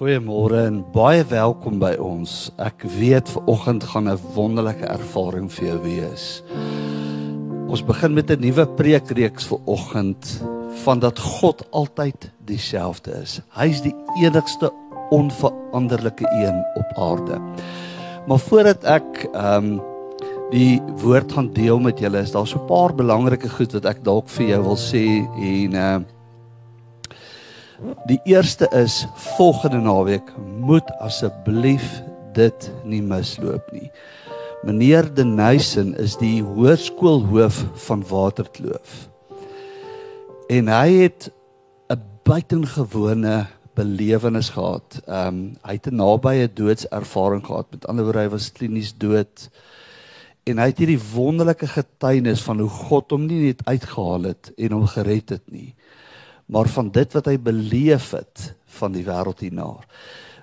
Goeiemôre en baie welkom by ons. Ek weet vanoggend gaan 'n wonderlike ervaring vir jou wees. Ons begin met 'n nuwe preekreeks vir oggend van dat God altyd dieselfde is. Hy's die enigste onveranderlike een op aarde. Maar voordat ek ehm um, die woord gaan deel met julle, is daar so 'n paar belangrike goed wat ek dalk vir jou wil sê en ehm uh, Die eerste is volgende naweek moet asseblief dit nie misloop nie. Meneer Denison is die hoërskoolhoof van Waterkloof. En hy het 'n buitengewone belewenis gehad. Ehm um, hy het 'n nabye doodservaring gehad. Met ander woorde hy was klinies dood. En hy het hierdie wonderlike getuienis van hoe God hom nie net uitgehaal het en hom gered het nie, maar van dit wat hy beleef het van die wêreld hiernaar.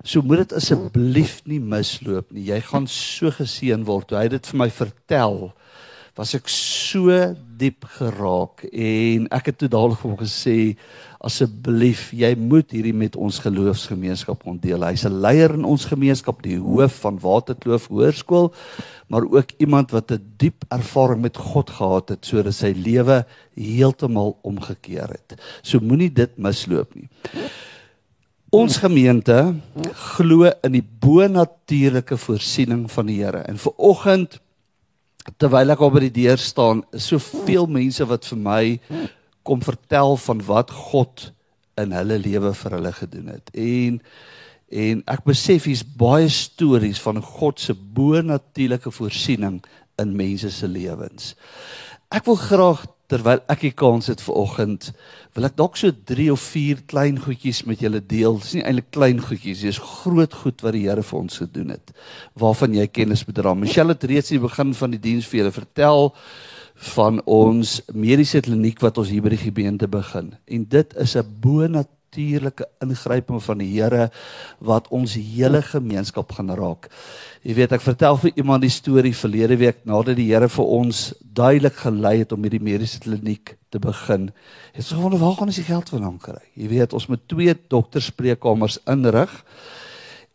So moet dit asseblief nie misloop nie. Jy gaan so geseën word. Hy het dit vir my vertel. Was ek so diep geraak en ek het toe dadelik vir hom gesê asseblief jy moet hierdie met ons geloofsgemeenskap ontdeel. Hy's 'n leier in ons gemeenskap, die hoof van Waterkloof Hoërskool maar ook iemand wat 'n diep ervaring met God gehad het sodat sy lewe heeltemal omgekeer het. So moenie dit misloop nie. Ons gemeente glo in die bonatuurlike voorsiening van die Here. En vir oggend terwyl ek op by die deur staan, is soveel mense wat vir my kom vertel van wat God in hulle lewe vir hulle gedoen het. En En ek besef hier's baie stories van God se bo-natuurlike voorsiening in mense se lewens. Ek wil graag terwyl ek die kans het vir oggend, wil ek dalk so 3 of 4 klein goedjies met julle deel. Dis nie eintlik klein goedjies, dis groot goed wat die Here vir ons gedoen het waarvan jy kennis bedra. Michelle het reeds die begin van die diens vir julle vertel van ons mediese kliniek wat ons hier by die gemeente begin. En dit is 'n bo-natuurlike natuurlike ingryping van die Here wat ons hele gemeenskap gaan raak. Jy weet ek vertel vir iemand die storie verlede week nadat die Here vir ons duidelik gelei het om hierdie mediese kliniek te begin. Het ons gewonder waar gaan ons die geld vandaan kry? Jy weet ons moet twee dokterspreekkamers inrig.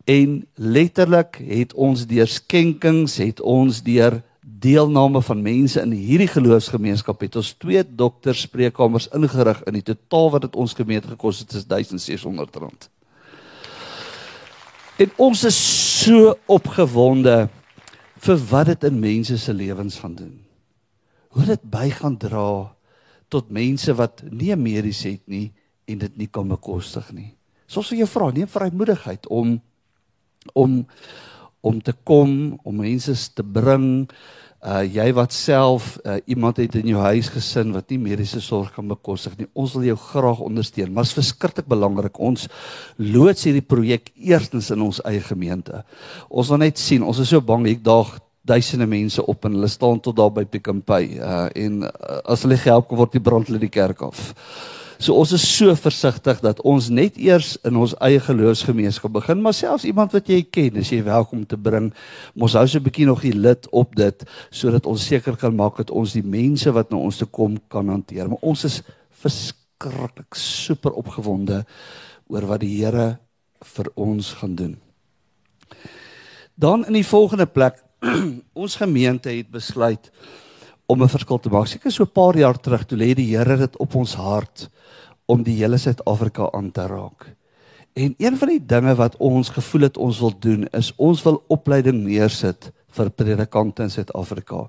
En letterlik het ons deur skenkings, het ons deur deelname van mense in hierdie geloofsgemeenskap het ons twee dokterspreekkamers ingerig in die totaal wat dit ons gemeente gekos het is 1600 rand. En ons is so opgewonde vir wat dit in mense se lewens gaan doen. Hoe dit by gaan dra tot mense wat nie medies het nie en dit nie kan bekostig nie. Soos vir jou vra, neem vrymoedigheid om om om te kom, om mense te bring uh jy wat self uh, iemand het in jou huis gesin wat nie mediese sorg kan bekostig nie. Ons wil jou graag ondersteun, maar dit is verskriklik belangrik. Ons loods hierdie projek eerstens in ons eie gemeente. Ons wil net sien, ons is so bang ek daag duisende mense op en hulle staan tot daar by Pick n Pay uh en uh, as hulle help kom word die brand hulle die kerk af. So ons is so versigtig dat ons net eers in ons eie geloofsgemeenskap begin, maar selfs iemand wat jy ken, as jy welkom te bring, mos hou so 'n bietjie nog die lid op dit sodat ons seker kan maak dat ons die mense wat na ons toe kom kan hanteer. Maar ons is verskriklik super opgewonde oor wat die Here vir ons gaan doen. Dan in die volgende plek, ons gemeente het besluit om 'n verskil te maak. Seker so 'n paar jaar terug toe lê die Here dit op ons hart om die hele Suid-Afrika aan te raak. En een van die dinge wat ons gevoel het ons wil doen is ons wil opleiding neersit vir predikante in Suid-Afrika.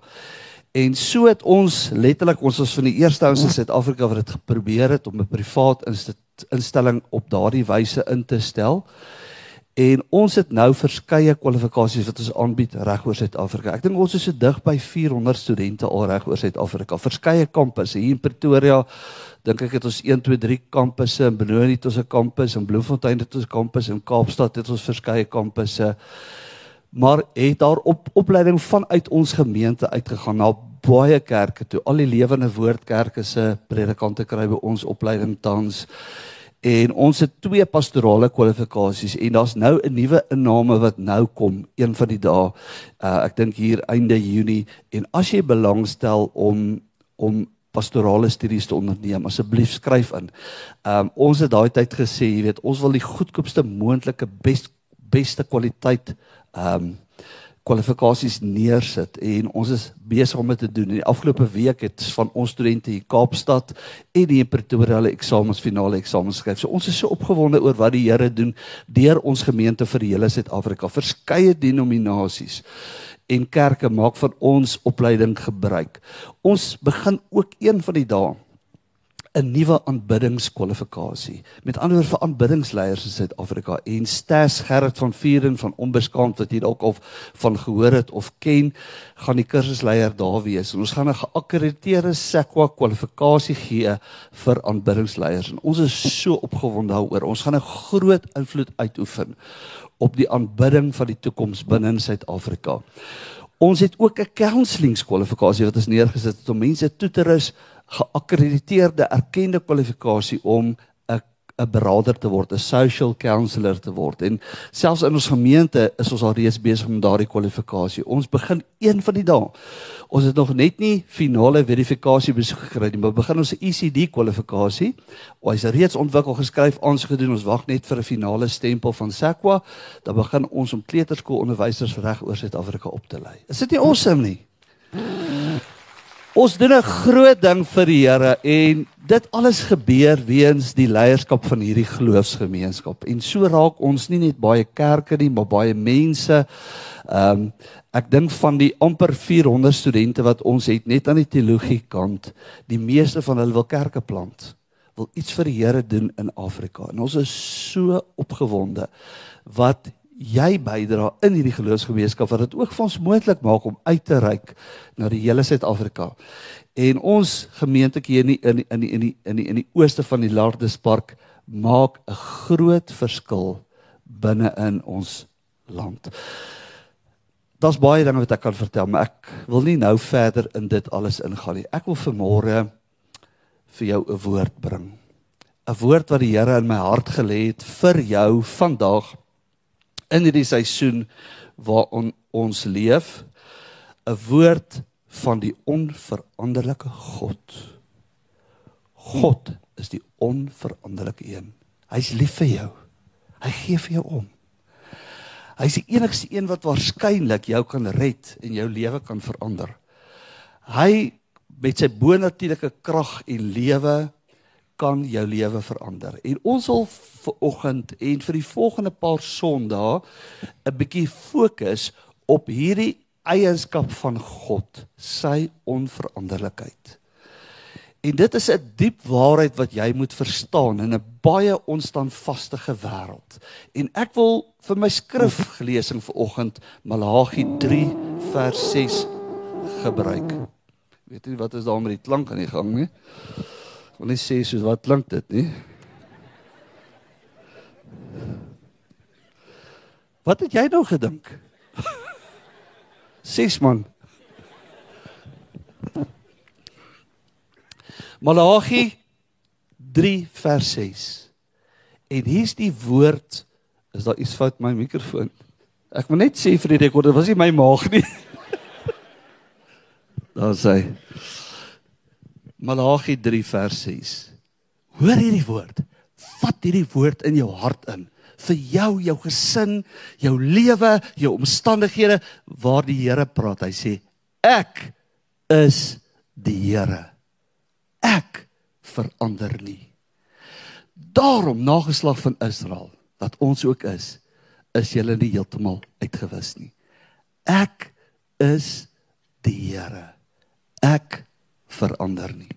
En so het ons letterlik ons was van die eerste ouens in Suid-Afrika wat dit geprobeer het om 'n privaat instelling op daardie wyse in te stel. En ons het nou verskeie kwalifikasies wat ons aanbied reg oor Suid-Afrika. Ek dink ons is so dig by 400 studente al reg oor Suid-Afrika. Verskeie kampusse. Hier in Pretoria, dink ek het ons 1 2 3 kampusse. In Benoni het ons 'n kampus. In Bloemfontein het ons 'n kampus. In Kaapstad het ons verskeie kampusse. Maar het daar op opleiding vanuit ons gemeente uitgegaan na baie kerke toe. Al die lewende woordkerke se predikante kry by ons opleiding tans en ons het twee pastorale kwalifikasies en daar's nou 'n nuwe inname wat nou kom een van die dae uh, ek dink hier einde Junie en as jy belangstel om om pastorale studies te onderneem. Asseblief skryf in. Ehm um, ons het daai tyd gesê, jy weet, ons wil die goedkoopste moontlike best beste kwaliteit ehm um, kwalifikasies neersit en ons is besig om dit te doen. In die afgelope week het van ons studente hier Kaapstad en die Pretoria hulle eksamens finale eksamens skryf. So ons is so opgewonde oor wat die Here doen deur ons gemeente vir hele Suid-Afrika. Verskeie denominasies en kerke maak van ons opleiding gebruik. Ons begin ook een van die dae 'n nuwe aanbiddingskwalifikasie. Met ander woorde vir aanbiddingsleiers in Suid-Afrika en Stas Gerrit van Vuren van Onbeskaamd wat jy dalk of van gehoor het of ken, gaan die kursusleier daar wees. En ons gaan 'n geakkrediteerde SEQA kwalifikasie gee vir aanbiddingsleiers. En ons is so opgewonde daaroor. Ons gaan 'n groot invloed uitoefen op die aanbidding van die toekoms binne in Suid-Afrika. Ons het ook 'n counsellingskwalifikasie wat ons neergesit het om mense toe te rus geakkrediteerde erkende kwalifikasie om 'n 'n beraader te word, 'n social counselor te word. En selfs in ons gemeente is ons al reeds besig om daardie kwalifikasie. Ons begin een van die dae. Ons het nog net nie finale verifikasie besoek gekry nie, maar begin ons ECD kwalifikasie. Ons is reeds ontwikkel geskryf aansoek gedoen. Ons wag net vir 'n finale stempel van SAQA. Dan begin ons om kleuterskoolonderwysers reg oor Suid-Afrika op te lei. Is dit nie awesome nie? Ons doen 'n groot ding vir die Here en dit alles gebeur weens die leierskap van hierdie geloofsgemeenskap. En so raak ons nie net baie kerke nie, maar baie mense. Ehm um, ek dink van die amper 400 studente wat ons het net aan die teologie kant, die meeste van hulle wil kerke plant. Wil iets vir die Here doen in Afrika. En ons is so opgewonde wat jy bydra in hierdie geloofsgemeenskap wat dit ook vir ons moontlik maak om uit te reik na die hele Suid-Afrika. En ons gemeentetjie in die, in die, in die, in die, in die, in die ooste van die Lardespark maak 'n groot verskil binne in ons land. Daar's baie dinge wat ek kan vertel, maar ek wil nie nou verder in dit alles ingaan nie. Ek wil vanmôre vir jou 'n woord bring. 'n Woord wat die Here in my hart gelê het vir jou vandag in hierdie seisoen waarin ons leef 'n woord van die onveranderlike God. God is die onveranderlike een. Hy's lief vir jou. Hy gee vir jou om. Hy's die enigste een wat waarskynlik jou kan red en jou lewe kan verander. Hy met sy bonatuurlike krag en lewe kan jou lewe verander. En ons wil vir oggend en vir die volgende paar Sondae 'n bietjie fokus op hierdie eienskap van God, sy onveranderlikheid. En dit is 'n diep waarheid wat jy moet verstaan in 'n baie onstandvaste wêreld. En ek wil vir my skriflesing vir oggend Malagi 3 vers 6 gebruik. Weet jy wat is daar met die klank aan die gang nie? Wil nie sê soos wat klink dit nie. Wat het jy nou gedink? Ses man. Malagi 3 vers 6. En hier's die woord is daar iets fout met my mikrofoon. Ek moet net sê vir die rekorder, was nie my maag nie. Daar sê Malagi 3 vers 6. Hoor hierdie woord. Vat hierdie woord in jou hart in vir jou, jou gesin, jou lewe, jou omstandighede waar die Here praat. Hy sê ek is die Here. Ek verander nie. Daarom nageslag van Israel wat ons ook is, is julle nie heeltemal uitgewis nie. Ek is die Here. Ek verander nie.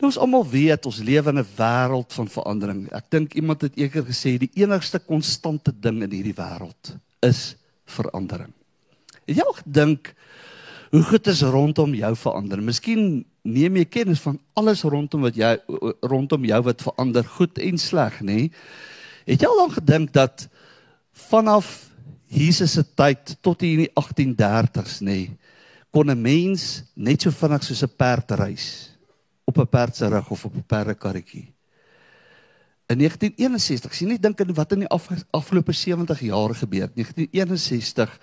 Nou ons almal weet ons lewe in 'n wêreld van verandering. Ek dink iemand het eendag gesê die enigste konstante ding in hierdie wêreld is verandering. Het jy al gedink hoe goed is rondom jou verander? Miskien neem jy kennis van alles rondom wat jy rondom jou wat verander, goed en sleg, nê? Het jy al dan gedink dat vanaf Jesus se tyd tot hier in die 1830s, nê, kon 'n mens net so vinnig soos 'n perd reis? op 'n perd se rug of op 'n perdekarretjie. In 1961, sien nie dink aan wat in die af, afgelope 70 jaar gebeur het. 1961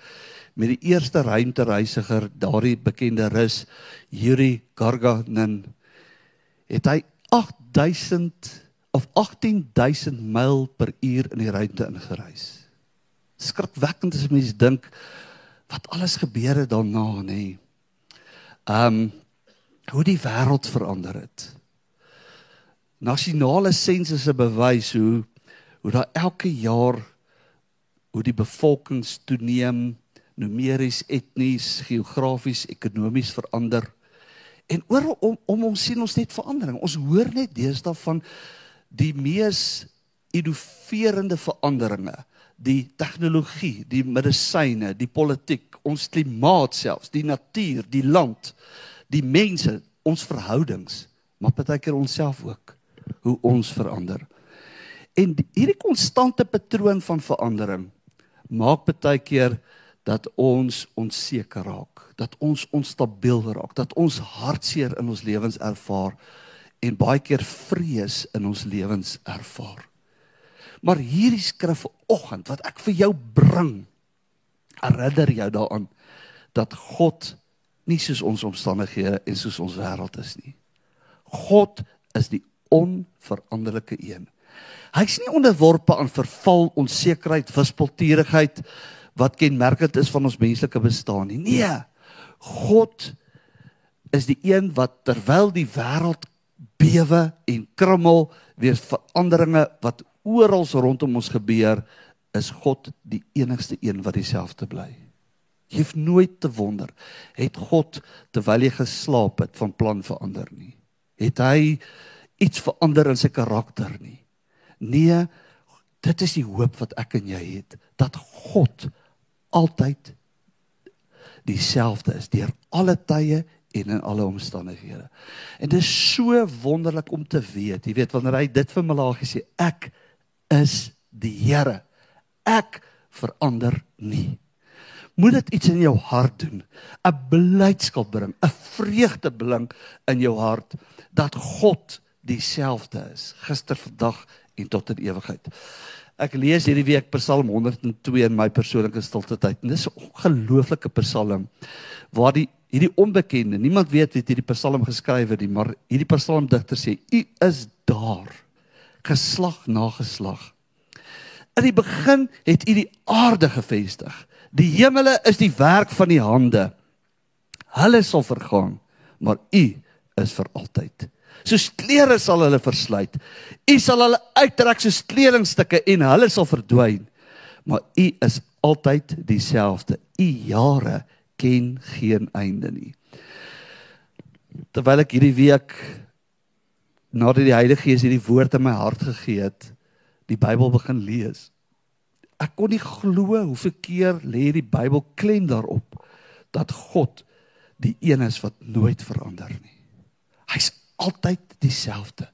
met die eerste ruimtereisiger, daardie bekende rus Yuri Gagarin, het hy 8000 of 18000 myl per uur in die ruimte ingereis. Skrikwekkend as mens dink wat alles gebeur het daarna, nê. Nee. Um hoe die wêreld verander het. Nasionale sensusse bewys hoe hoe daar elke jaar hoe die bevolkings toeneem numeries, etnies, geografies, ekonomies verander. En oor om om ons sien ons net verandering. Ons hoor net deesdae van die mees innoverende veranderinge, die tegnologie, die medisyne, die politiek, ons klimaat selfs, die natuur, die land, die mense, ons verhoudings, maar partykeer onsself ook hoe ons verander. En hierdie konstante patroon van verandering maak baie keer dat ons onseker raak, dat ons onstabiel raak, dat ons hartseer in ons lewens ervaar en baie keer vrees in ons lewens ervaar. Maar hierdie skrif vanoggend wat ek vir jou bring, herinner jou daaraan dat God nie soos ons omstandighede en soos ons wêreld is nie. God is die onveranderlike een. Hy's nie onderworpe aan verval, onsekerheid, wispelturigheid wat kenmerkend is van ons menslike bestaan nie. Nee. God is die een wat terwyl die wêreld bewe en krummel, weer veranderinge wat oral rondom ons gebeur, is God die enigste een wat dieselfde bly. Jy hoef nooit te wonder, het God terwyl jy geslaap het van plan verander nie? Het hy iets verander in sy karakter nie? Nee, dit is die hoop wat ek en jy het dat God altyd dieselfde is deur alle tye en in alle omstandighede. En dit is so wonderlik om te weet, jy weet wanneer hy dit vir Malagi sê, ek is die Here. Ek verander nie. Moet dit iets in jou hart doen, 'n blydskap bring, 'n vreugde bring in jou hart dat God dieselfde is gister, vandag en tot in ewigheid. Ek lees hierdie week Psalm 102 in my persoonlike stilte tyd. Dis 'n ongelooflike Psalm waar die hierdie onbekende, niemand weet wie hierdie Psalm geskryf het nie, maar hierdie Psalmdigter sê: "U is daar, geslag na geslag. In die begin het U die aarde gevestig. Die hemele is die werk van die hande. Hulle sal vergaan, maar U is vir altyd." soos klere sal hulle versluit. U sal hulle uittrek soos kledingstukke en hulle sal verdwyn. Maar u is altyd dieselfde. U jare ken geen einde nie. Terwyl ek hierdie week nadat die Heilige Gees hierdie woord in my hart gegee het, die Bybel begin lees. Ek kon nie glo hoeveel keer lê die Bybel klem daarop dat God die een is wat nooit verander nie. Hy's altyd dieselfde.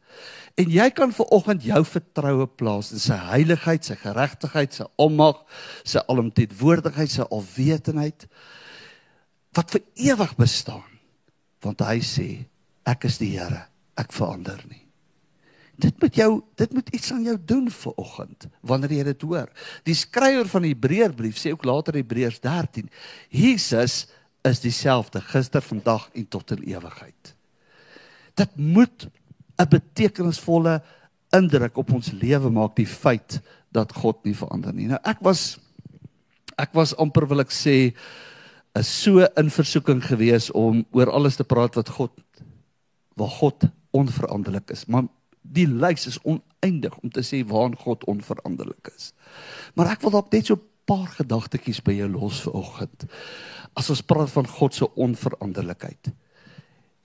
En jy kan ver oggend jou vertroue plaas in sy heiligheid, sy geregtigheid, sy almag, sy alomteenwoordigheid, sy alwetendheid wat vir ewig bestaan. Want hy sê, ek is die Here, ek verander nie. Dit moet jou dit moet iets aan jou doen ver oggend wanneer jy dit hoor. Die skrywer van die Hebreërbrief sê ook later in Hebreërs 13, Jesus is dieselfde gister, vandag en tot in ewigheid dit moet 'n betekenisvolle indruk op ons lewe maak die feit dat God nie verander nie. Nou ek was ek was amper wil ek sê is so in versoeking gewees om oor alles te praat wat God waar God onveranderlik is. Maar die lys is oneindig om te sê waar God onveranderlik is. Maar ek wil dalk net so 'n paar gedagtetjies by jou los vanoggend. As ons praat van God se onveranderlikheid.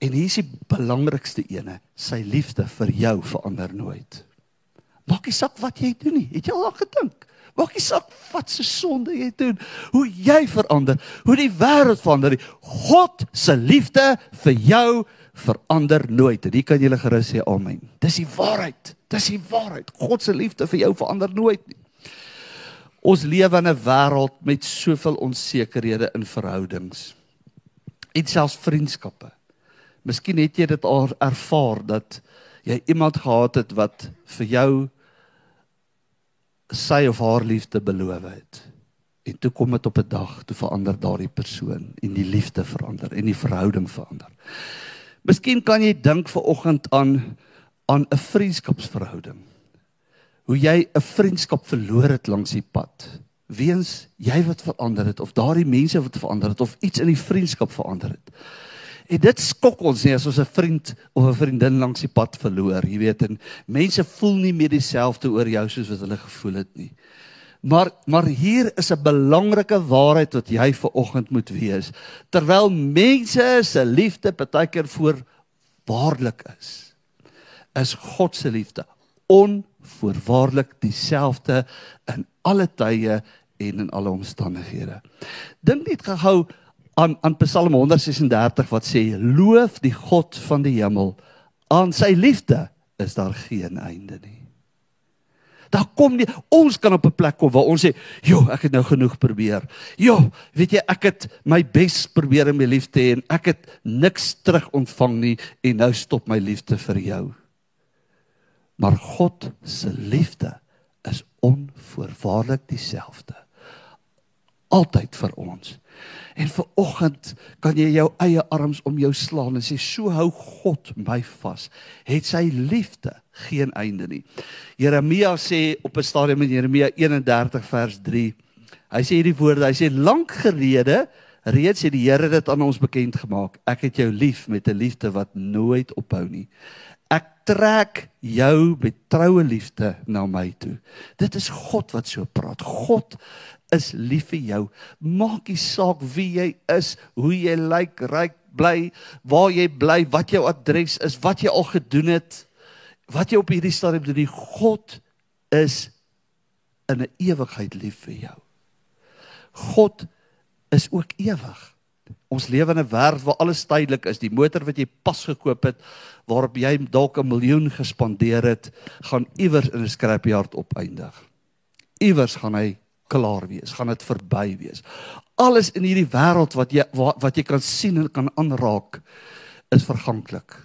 En hier is die belangrikste ene, sy liefde vir jou verander nooit. Maak nie saak wat jy doen nie. Het jy al daaraan gedink? Maak nie saak wat se sonde jy doen, hoe jy verander, hoe die wêreld verander. God se liefde vir jou verander nooit. En hier kan jy gerus sê amen. Dis die waarheid. Dis die waarheid. God se liefde vir jou verander nooit nie. Ons lewe in 'n wêreld met soveel onsekerhede in verhoudings. En selfs vriendskappe. Miskien het jy dit al ervaar dat jy iemand gehad het wat vir jou sy of haar liefde beloof het. En toe kom dit op 'n dag toe verander daardie persoon en die liefde verander en die verhouding verander. Miskien kan jy dink ver oggend aan aan 'n vriendskapsverhouding. Hoe jy 'n vriendskap verloor het langs die pad. Weens jy wat verander het of daardie mense wat verander het of iets in die vriendskap verander het. En dit skok ons nie as ons 'n vriend of 'n vriendin langs die pad verloor, jy weet, en mense voel nie meer dieselfde oor jou soos wat hulle gevoel het nie. Maar maar hier is 'n belangrike waarheid wat jy ver oggend moet weet. Terwyl mense se liefde partykeer voorwaardelik is, is God se liefde onvoorwaardelik dieselfde in alle tye en in alle omstandighede. Dink net gehou aan aan Psalm 136 wat sê loof die God van die hemel aan sy liefde is daar geen einde nie. Daar kom nie ons kan op 'n plek kom waar ons sê, "Jo, ek het nou genoeg probeer. Jo, weet jy, ek het my bes probeer om my liefde te hê en ek het niks terug ontvang nie en nou stop my liefde vir jou." Maar God se liefde is onvoorwaardelik dieselfde. Altyd vir ons. En vir oggend kan jy jou eie arms om jou slaan en sê so hou God my vas. Het sy liefde geen einde nie. Jeremia sê op 'n stadium in Jeremia 31 vers 3. Hy sê hierdie woorde, hy sê lank gelede reeds het die Here dit aan ons bekend gemaak. Ek het jou lief met 'n liefde wat nooit ophou nie. Ek trek jou met troue liefde na my toe. Dit is God wat so praat. God is lief vir jou. Maak nie saak wie jy is, hoe jy lyk, ryk, bly, waar jy bly, wat jou adres is, wat jy al gedoen het, wat jy op hierdie stadium doen. Die God is in 'n ewigheid lief vir jou. God is ook ewig. Ons lewe in 'n wêreld waar alles tydelik is. Die motor wat jy pas gekoop het, waarop jy dalk 'n miljoen gespandeer het, gaan iewers in 'n skrapyard opeindig. Iewers gaan hy klaar wees, gaan dit verby wees. Alles in hierdie wêreld wat jy wat, wat jy kan sien en kan aanraak is verganklik.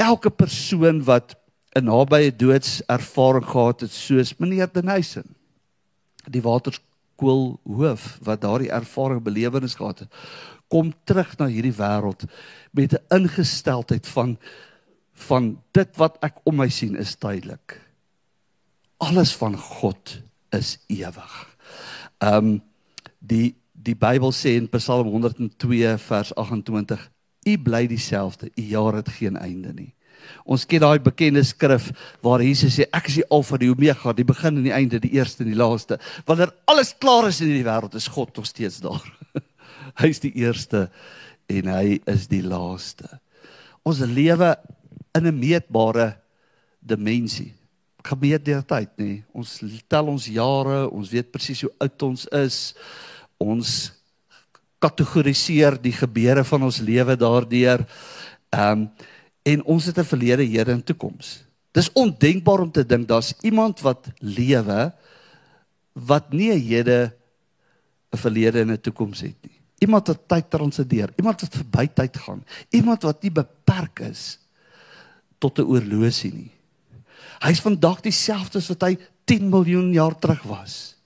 Elke persoon wat 'n nabye doodservaring gehad het soos meneer Denison, die waterskool hoof wat daardie ervaring belewenis gehad het, kom terug na hierdie wêreld met 'n ingesteldheid van van dit wat ek om my sien is tydelik. Alles van God is ewig. Ehm um, die die Bybel sê in Psalm 102 vers 28: U bly dieselfde, u jaar het geen einde nie. Ons ken daai bekende skrif waar Jesus sê ek is die Alfa en die Omega, die begin en die einde, die eerste en die laaste. Wanneer alles klaar is in hierdie wêreld, is God nog steeds daar. hy is die eerste en hy is die laaste. Ons lewe in 'n meetbare dimensie gebeur deur tyd nê. Ons tel ons jare, ons weet presies hoe oud ons is. Ons kategoriseer die gebeure van ons lewe daardeur. Ehm um, en ons het 'n verlede, hede en toekoms. Dis ondenkbaar om te dink daar's iemand wat lewe wat nie 'n hede, 'n verlede en 'n toekoms het nie. Iemand wat tyd transideer, iemand wat verby tyd gaan, iemand wat nie beperk is tot 'n oorlosie nie. Hy's vandag dieselfde as wat hy 10 miljoen jaar terug was.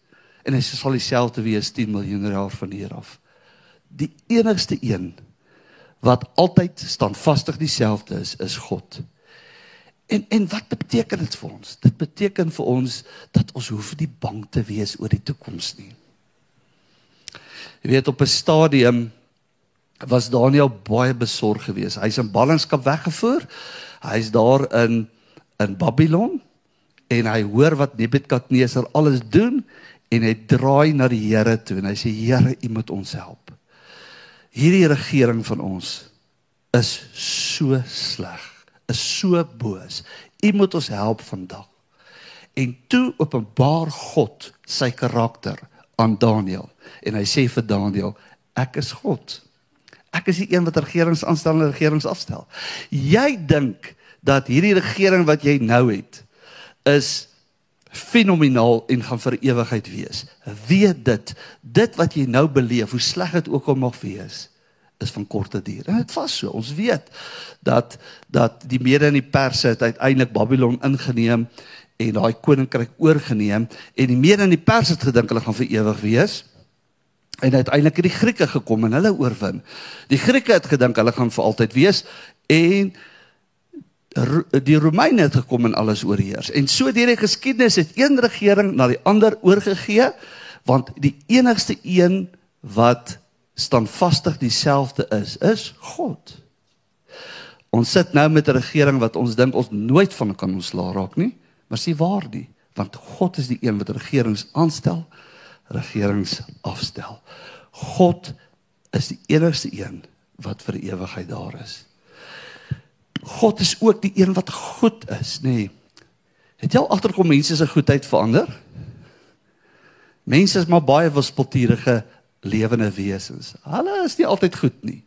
En hy sal dieselfde wees 10 miljoen jaar van hier af. Die enigste een wat altyd standvastig dieselfde is, is God. En en wat beteken dit vir ons? Dit beteken vir ons dat ons hoef nie bang te wees oor die toekoms nie. Jy weet op 'n stadium was Daniel baie besorg geweest. Hy's in ballingskap weggevoer. Hy's daar in in Babylon en hy hoor wat Nebukadneser alles doen en hy draai na die Here toe en hy sê Here, U moet ons help. Hierdie regering van ons is so sleg, is so boos. U moet ons help vandag. En toe openbaar God sy karakter aan Daniël en hy sê vir Daniël, ek is God. Ek is die een wat regerings aanstel en regerings afstel. Jy dink dat hierdie regering wat jy nou het is fenomenaal en gaan vir ewigheid wees. Weet dit, dit wat jy nou beleef, hoe sleg dit ook al mag wees, is van korte duur. En dit was so. Ons weet dat dat die mede in die perse het uiteindelik Babylon ingeneem en daai koninkryk oorgeneem en die mense in die pers het gedink hulle gaan vir ewig wees. En uiteindelik het die Grieke gekom en hulle oorwin. Die Grieke het gedink hulle gaan vir altyd wees en die Romeine het gekom en alles oorheers. En so deur die geskiedenis het een regering na die ander oorgegee want die enigste een wat standvastig dieselfde is, is God. Ons sit nou met 'n regering wat ons dink ons nooit van kan ontslaa raak nie, maar sê waar die, want God is die een wat regerings aanstel, regerings afstel. God is die enigste een wat vir ewigheid daar is. God is ook die een wat goed is, nê. Nee. Het jy al agterkom mense se goedheid verander? Mense is maar baie wispelturige lewende wesens. Hulle is nie altyd goed nie.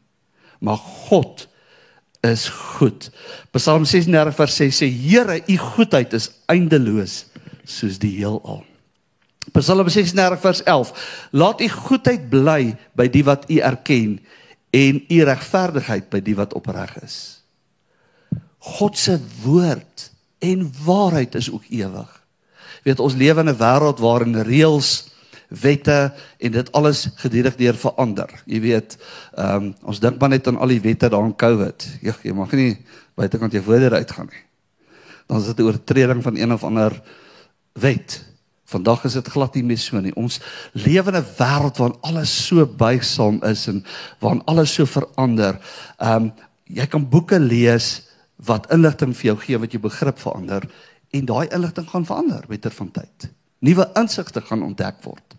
Maar God is goed. Psalm 36 vers 6 sê Here, u goedheid is eindeloos soos die heelal. Psalm 36 vers 11 Laat u goedheid bly by die wat u erken en u regverdigheid by die wat opreg is. God se woord en waarheid is ook ewig. Weet ons lewe in 'n wêreld waarin reëls wette en dit alles gedurig deur verander. Jy weet, ehm um, ons dink maar net aan al die wette daar in COVID. Jy, jy mag nie buitekant jou voordeur uitgaan nie. Dan is dit 'n oortreding van een of ander wet. Vandag is dit glad nie meer so nie. Ons lewe in 'n wêreld waarin alles so buigsaam is en waarin alles so verander. Ehm um, jy kan boeke lees wat inligting vir jou gee wat jou begrip verander en daai inligting gaan verander met ter van tyd. Nuwe insigte gaan ontdek word.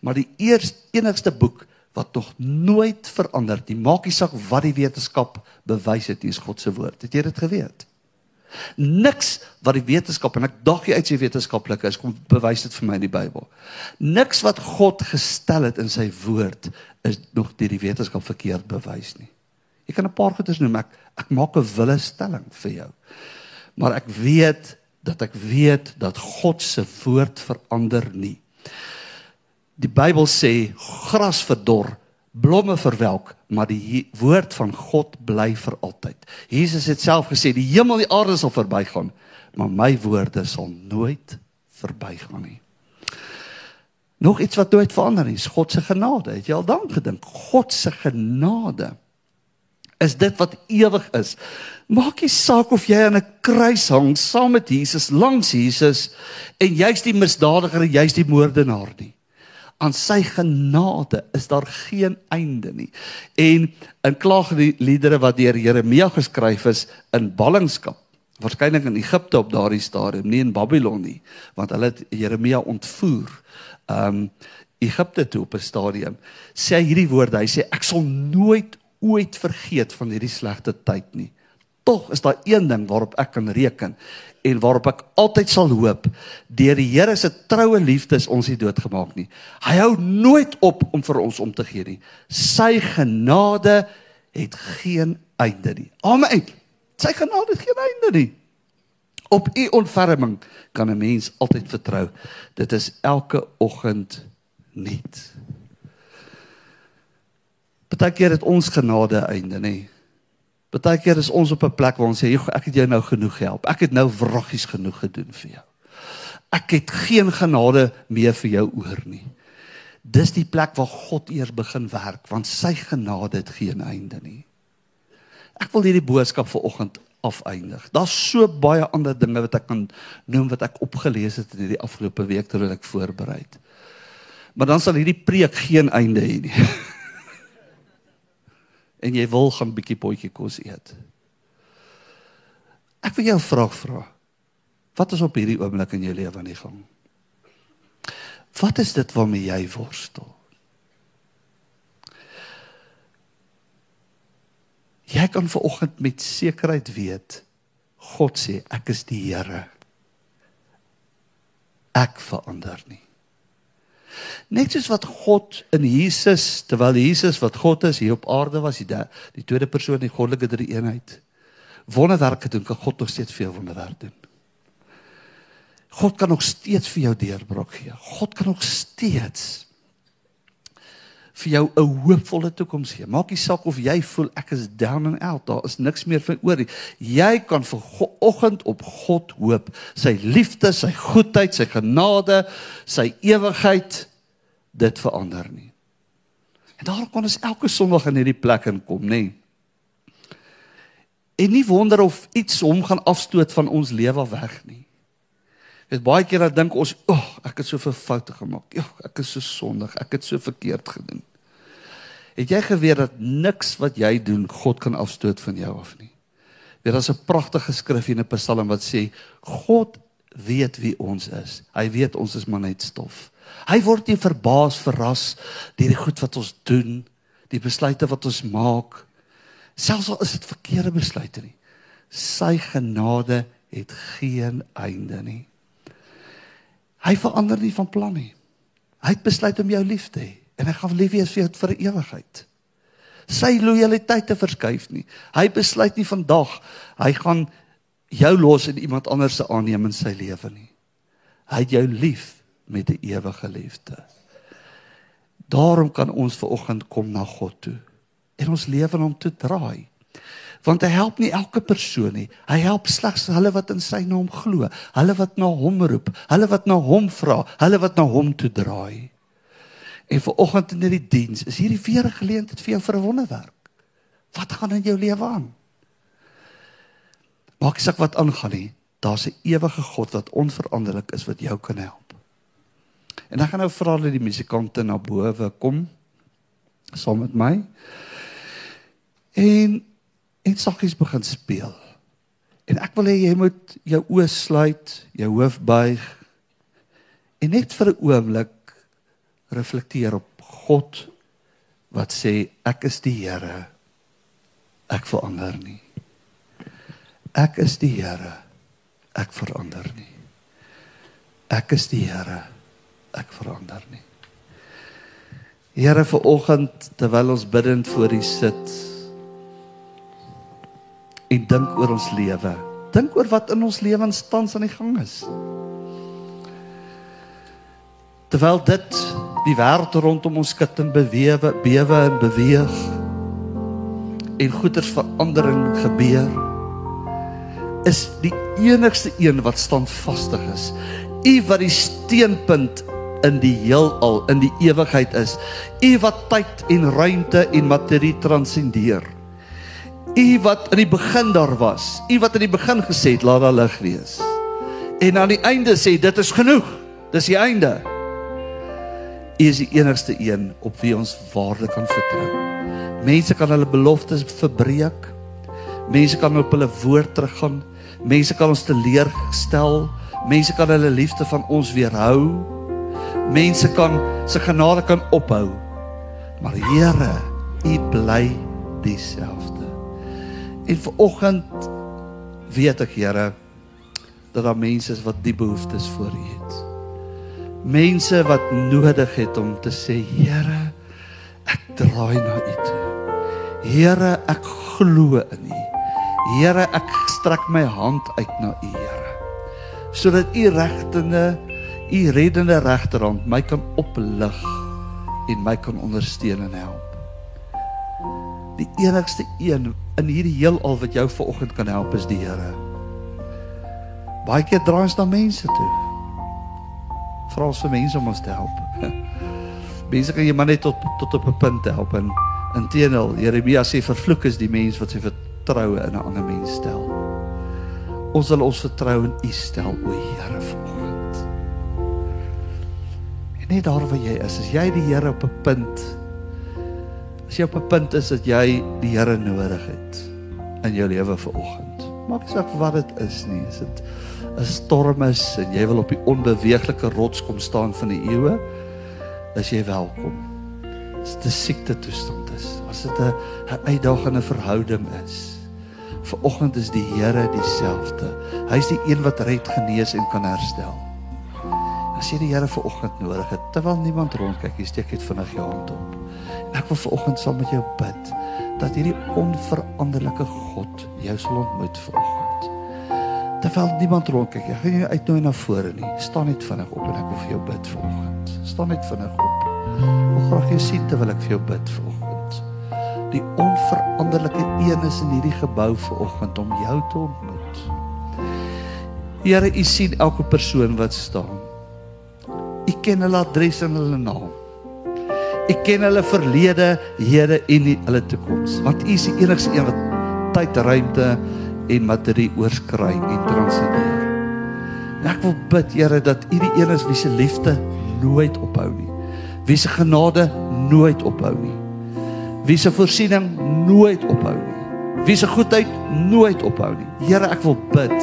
Maar die eerste enigste boek wat nog nooit verander nie, maak nie saak wat die wetenskap bewys het, is God se woord. Het jy dit geweet? Niks wat die wetenskap en ek dag jy uit sy wetenskaplike is kom bewys dit vir my in die Bybel. Niks wat God gestel het in sy woord is nog deur die wetenskap verkeerd bewys nie. Jy kan 'n paar goedes noem ek ek maak 'n wille stelling vir jou. Maar ek weet dat ek weet dat God se woord verander nie. Die Bybel sê gras verdor, blomme verwelk, maar die woord van God bly vir altyd. Jesus het self gesê die hemel en die aarde sal verbygaan, maar my woorde sal nooit verbygaan nie. Nog iets wat nooit verander nie, is God se genade. Het jy al daaraan gedink? God se genade is dit wat ewig is. Maak nie saak of jy aan 'n kruis hang saam met Jesus, langs Jesus en jy's die misdadiger en jy's die moordenaar nie aan sy genade is daar geen einde nie. En in klaagliedere wat deur Jeremia geskryf is in ballingskap, waarskynlik in Egipte op daardie stadium, nie in Babylon nie, want hulle het Jeremia ontvoer. Um Egipte toe op 'n stadium sê hy hierdie woorde, hy sê ek sal nooit ooit vergeet van hierdie slegte tyd nie. Tog is daar een ding waarop ek kan reken en waarop ek altyd sal hoop deur die Here se troue liefde is ons nie doodgemaak nie. Hy hou nooit op om vir ons om te gee nie. Sy genade het geen einde nie. Amen. Sy genade het geen einde nie. Op u ontferming kan 'n mens altyd vertrou. Dit is elke oggend nuut. Partykeer het ons genade einde, nê? Nee. Partykeer is ons op 'n plek waar ons sê ek het jou nou genoeg gehelp. Ek het nou wroggies genoeg gedoen vir jou. Ek het geen genade meer vir jou oor nie. Dis die plek waar God eers begin werk want sy genade het geen einde nie. Ek wil hierdie boodskap vir oggend afeindig. Daar's so baie ander dinge wat ek kan noem wat ek opgelees het in hierdie afgelope week terwyl ek voorberei het. Maar dan sal hierdie preek geen einde hê nie. en jy wil gaan bietjie potjie kos eet. Ek wil jou 'n vraag vra. Wat is op hierdie oomblik in jou lewe aan die gang? Wat is dit waarmee jy worstel? Jy kan vanoggend met sekerheid weet God sê ek is die Here. Ek verander nie. Net soos wat God in Jesus, terwyl Jesus wat God is hier op aarde was, die die tweede persoon die goddelike drie eenheid. Wonderwerke doen, kan God nog steeds vir jou wonderwerk doen. God kan nog steeds vir jou deurbraak gee. God kan nog steeds vir jou 'n hoopvolle toekoms gee. Maak nie saak of jy voel ek is down and out, daar is niks meer vir oor nie. Jy kan vir oggend op God hoop. Sy liefde, sy goedheid, sy genade, sy ewigheid dit verander nie. En daarom kan ons elke Sondag in hierdie plek inkom, nê? Nee. En nie wonder of iets hom gaan afstoot van ons lewe weg nie. Dit baie keer dat dink ons, "Ag, oh, ek het soveel foute gemaak. Ja, ek is so sondig. Ek het so verkeerd gedoen." Het jy geweet dat niks wat jy doen God kan afstoot van jou af nie? Dit is 'n pragtige skrif in 'n Psalm wat sê God weet wie ons is. Hy weet ons is maar net stof. Hy word nie verbaas verras deur die goed wat ons doen, die besluite wat ons maak, selfs al is dit verkeerde besluite nie. Sy genade het geen einde nie. Hy verander nie van plan nie. Hy het besluit om jou lief te hê en hy gaan lief wees vir jou vir ewigheid. Sy lojaliteit te verskuif nie. Hy besluit nie vandag hy gaan jou los en iemand anders se aanneem in sy lewe nie. Hy het jou lief met 'n ewige liefde. Daarom kan ons ver oggend kom na God toe en ons lewe aan hom toe draai want hy help nie elke persoon nie. Hy help slegs hulle wat in sy naam glo, hulle wat na hom roep, hulle wat na hom vra, hulle wat na hom toe draai. En vir oggend in hierdie diens is hierdie weer 'n geleentheid vir jou vir 'n wonderwerk. Wat gaan in jou lewe aan? Maak nie saak wat aangaan nie. Daar's 'n ewige God wat onveranderlik is wat jou kan help. En ek gaan nou vra dat die musikante na bowe kom saam met my. En en saggies begin speel. En ek wil hê jy moet jou oë sluit, jou hoof buig en net vir 'n oomblik reflekteer op God wat sê ek is die Here. Ek verander nie. Ek is die Here. Ek verander nie. Ek is die Here. Ek verander nie. Here vir oggend terwyl ons bidend voor U sit en dink oor ons lewe. Dink oor wat in ons lewens tans aan die gang is. Terwyl dit die wêreld rondom ons skud en bewewe, bewe en beweeg en goeters verandering gebeur, is die enigste een wat standvastig is. U wat die steunpunt in die heelal, in die ewigheid is. U wat tyd en ruimte en materie transcendeer. U wat in die begin daar was. U wat in die begin gesê het laat daar lig wees. En aan die einde sê dit is genoeg. Dis die einde. U is die enigste een op wie ons waarlik kan vertrou. Mense kan hulle beloftes verbreek. Mense kan op hulle woord teruggaan. Mense kan ons teleurstel. Mense kan hulle liefde van ons weerhou. Mense kan se genade kan ophou. Maar Here, U bly dieselfde. En vir oggend weet ek Here dat daar mense is wat die behoeftes voor U het. Mense wat nodig het om te sê Here, ek draai na U toe. Here, ek glo in U. Here, ek strek my hand uit na U, Here. Sodat U regtende, U reddende regterhand my kan oplig en my kan ondersteun en help. Die enigste een in hierdie heelal wat jou vanoggend kan help is die Here. Baie keer draai ons na mense toe. Vra ons vir mense om ons te help. Mense kan jy maar net tot tot op 'n punt help en inteendeel Jeremia sê vervloek is die mens wat sy vertroue in 'n ander mens stel. Ons sal ons vertrou in U stel, o Here vanoggend. En net daar waar jy is, as jy die Here op 'n punt As jy op 'n punt is dat jy die Here nodig het in jou lewe vanoggend. Maak nie saak wat dit is nie. Is dit 'n storm is en jy wil op die onbeweeglike rots kom staan van die eeue, is jy welkom. As dit 'n siekte toestand is, as dit 'n uitdagende verhouding is. Vanoggend is die Here dieselfde. Hy's die een wat red, genees en kan herstel. As jy die Here vanoggend nodig het, terwyl niemand rondkyk, jy steek net vinnig jou hand op. Ek wil vanoggend saam met jou bid dat hierdie onveranderlike God jou sal ontmoet vanoggend. Terwyl niemand rondkyk, ek gaan jou uitnooi na vore nie. Staan net vinnig op en ek wil vir jou bid vanoggend. Staan net vinnig op. Hoe graag jy sien terwyl ek vir jou bid vanoggend. Die onveranderlike een is in hierdie gebou vanoggend om jou te ontmoet. Here, U sien elke persoon wat staan. U ken hulle adres en hulle naam. U ken hulle verlede, hede en hulle toekoms. Want U is die enigste een wat tyd, ruimte en materie oorskry en transcendeer. Ek wil bid, Here, dat U die een is wie se liefde nooit ophou nie. Wie se genade nooit ophou nie. Wie se voorsiening nooit ophou nie. Wie se goedheid nooit ophou nie. Here, ek wil bid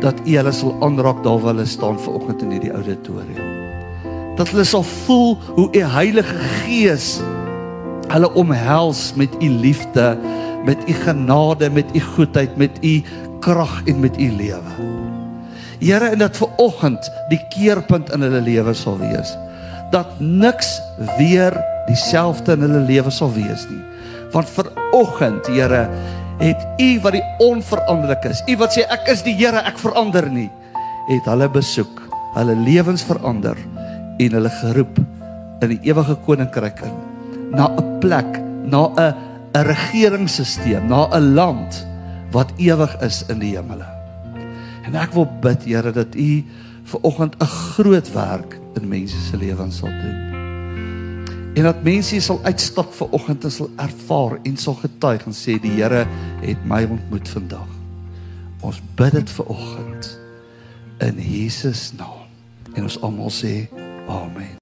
dat U hulle sal aanraak daar waar hulle staan vanoggend in hierdie auditorium. Dat hulle sal voel hoe U Heilige Gees hulle omhels met U liefde, met U genade, met U goedheid, met U krag en met U lewe. Here, en dat vanoggend die keerpunt in hulle lewe sal wees dat niks weer dieselfde in hulle lewe sal wees nie. Want vir oggend, Here, het U wat die onveranderlik is. U wat sê ek is die Here, ek verander nie, het hulle besoek, hulle lewens verander en hulle geroep in die ewige koninkryk in na 'n plek, na 'n 'n regeringsstelsel, na 'n land wat ewig is in die hemele. En ek wil bid, Here, dat U vir oggend 'n groot werk in mense se lewens sal doen. En dat mense sal uitstap vir oggend en sal ervaar en sal getuig en sê die Here het my ontmoet vandag. Ons bid dit vir oggend in Jesus naam. En ons almal sê amen.